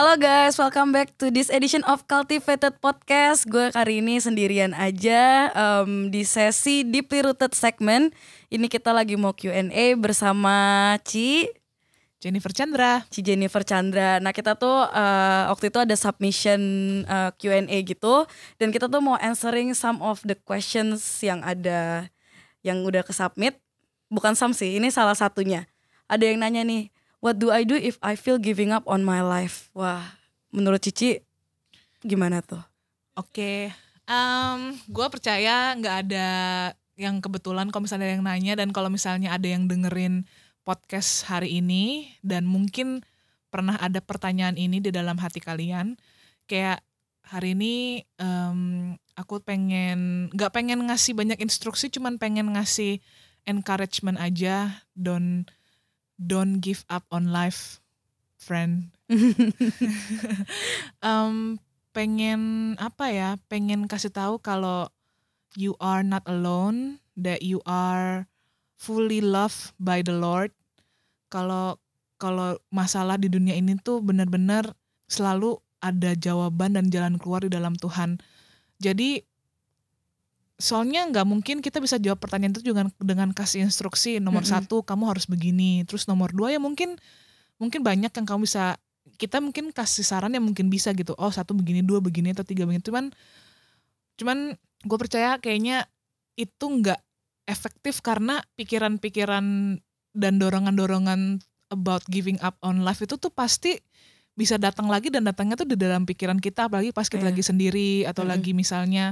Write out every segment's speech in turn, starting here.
Halo guys, welcome back to this edition of Cultivated Podcast. Gue kali ini sendirian aja um, di sesi Deeply Rooted segment. Ini kita lagi mau Q&A bersama Ci Jennifer Chandra. Ci Jennifer Chandra. Nah kita tuh uh, waktu itu ada submission uh, Q&A gitu, dan kita tuh mau answering some of the questions yang ada yang udah ke submit. Bukan some sih, ini salah satunya. Ada yang nanya nih, What do I do if I feel giving up on my life? Wah, menurut Cici gimana tuh? Oke, okay. um, gue percaya nggak ada yang kebetulan kalau misalnya ada yang nanya dan kalau misalnya ada yang dengerin podcast hari ini dan mungkin pernah ada pertanyaan ini di dalam hati kalian, kayak hari ini um, aku pengen nggak pengen ngasih banyak instruksi, cuman pengen ngasih encouragement aja, don don't give up on life, friend. um, pengen apa ya? Pengen kasih tahu kalau you are not alone, that you are fully loved by the Lord. Kalau kalau masalah di dunia ini tuh benar-benar selalu ada jawaban dan jalan keluar di dalam Tuhan. Jadi soalnya nggak mungkin kita bisa jawab pertanyaan itu dengan dengan kasih instruksi nomor mm -hmm. satu kamu harus begini terus nomor dua ya mungkin mungkin banyak yang kamu bisa kita mungkin kasih saran yang mungkin bisa gitu oh satu begini dua begini atau tiga begini cuman cuman gue percaya kayaknya itu nggak efektif karena pikiran-pikiran dan dorongan-dorongan about giving up on life itu tuh pasti bisa datang lagi dan datangnya tuh di dalam pikiran kita apalagi pas kita yeah. lagi sendiri atau mm -hmm. lagi misalnya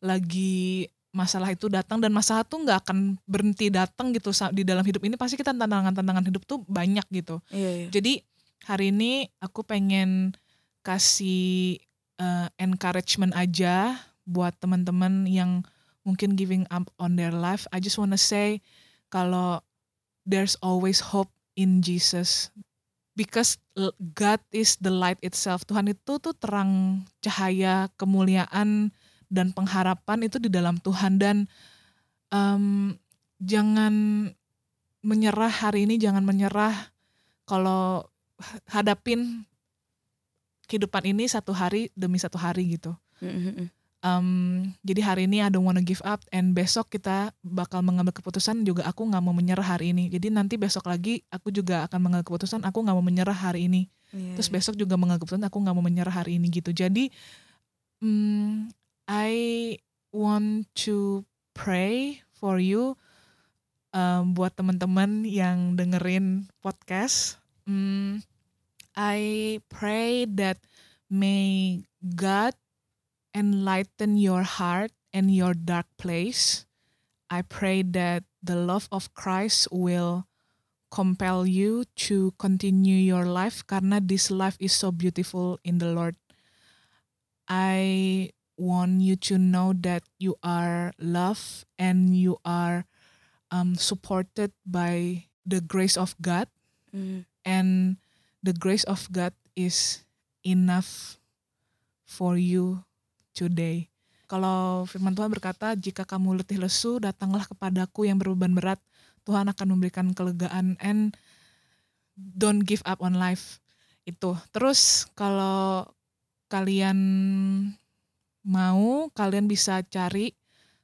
lagi masalah itu datang dan masalah tuh nggak akan berhenti datang gitu di dalam hidup ini pasti kita tantangan-tantangan hidup tuh banyak gitu. Iya, iya. Jadi hari ini aku pengen kasih uh, encouragement aja buat teman-teman yang mungkin giving up on their life. I just wanna say kalau there's always hope in Jesus because God is the light itself. Tuhan itu tuh terang, cahaya, kemuliaan dan pengharapan itu di dalam Tuhan dan um, jangan menyerah hari ini jangan menyerah kalau hadapin kehidupan ini satu hari demi satu hari gitu. Um, jadi hari ini I don't wanna give up and besok kita bakal mengambil keputusan juga aku nggak mau menyerah hari ini. Jadi nanti besok lagi aku juga akan mengambil keputusan aku nggak mau menyerah hari ini. Yeah. Terus iya. besok juga mengambil keputusan aku nggak mau menyerah hari ini gitu. Jadi um, I want to pray for you um, buat teman-teman yang dengerin podcast. Um, I pray that may God enlighten your heart and your dark place. I pray that the love of Christ will compel you to continue your life karena this life is so beautiful in the Lord. I want you to know that you are loved and you are um, supported by the grace of God, mm. and the grace of God is enough for you today. Kalau firman Tuhan berkata, jika kamu letih lesu, datanglah kepadaku yang berbeban berat, Tuhan akan memberikan kelegaan and don't give up on life. Itu. Terus kalau kalian mau kalian bisa cari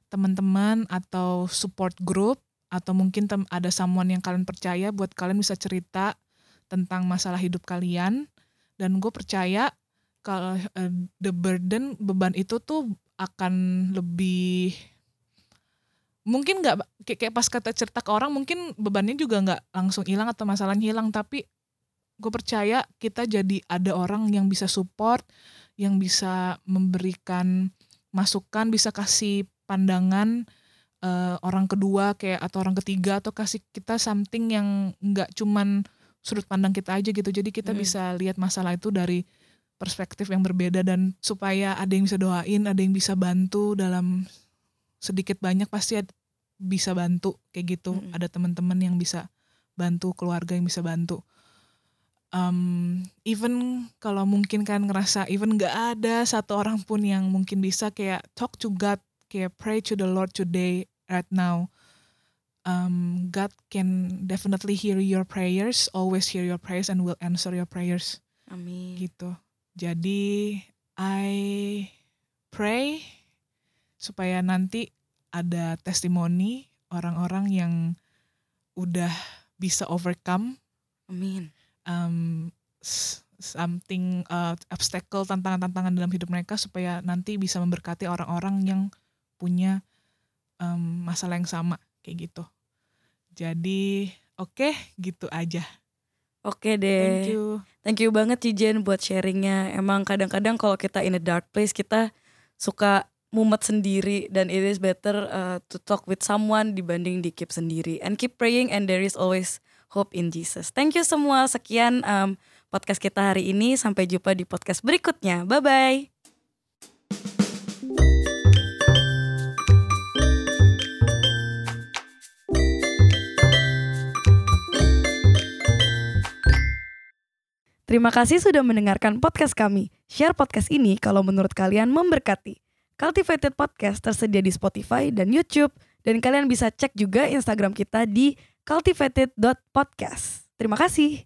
teman-teman atau support group atau mungkin ada someone yang kalian percaya buat kalian bisa cerita tentang masalah hidup kalian. Dan gue percaya kalau uh, the burden beban itu tuh akan lebih mungkin nggak kayak pas kata cerita ke orang mungkin bebannya juga nggak langsung hilang atau masalahnya hilang. Tapi gue percaya kita jadi ada orang yang bisa support yang bisa memberikan masukan, bisa kasih pandangan uh, orang kedua kayak atau orang ketiga atau kasih kita something yang nggak cuman sudut pandang kita aja gitu. Jadi kita hmm. bisa lihat masalah itu dari perspektif yang berbeda dan supaya ada yang bisa doain, ada yang bisa bantu dalam sedikit banyak pasti ada, bisa bantu kayak gitu. Hmm. Ada teman-teman yang bisa bantu, keluarga yang bisa bantu um, even kalau mungkin kan ngerasa even gak ada satu orang pun yang mungkin bisa kayak talk to God kayak pray to the Lord today right now. Um, God can definitely hear your prayers always hear your prayers and will answer your prayers. Amin. Gitu. Jadi I pray supaya nanti ada testimoni orang-orang yang udah bisa overcome. Amin. Um, something uh, obstacle tantangan-tantangan dalam hidup mereka supaya nanti bisa memberkati orang-orang yang punya um, masalah yang sama kayak gitu. Jadi oke gitu aja. Oke deh. Thank you. Thank you banget Cijen buat sharingnya. Emang kadang-kadang kalau kita in a dark place kita suka mumet sendiri dan it is better uh, to talk with someone dibanding di keep sendiri. And keep praying and there is always hope in Jesus. Thank you semua. Sekian um, podcast kita hari ini. Sampai jumpa di podcast berikutnya. Bye bye. Terima kasih sudah mendengarkan podcast kami. Share podcast ini kalau menurut kalian memberkati. Cultivated Podcast tersedia di Spotify dan YouTube. Dan kalian bisa cek juga Instagram kita di cultivated.podcast. Terima kasih.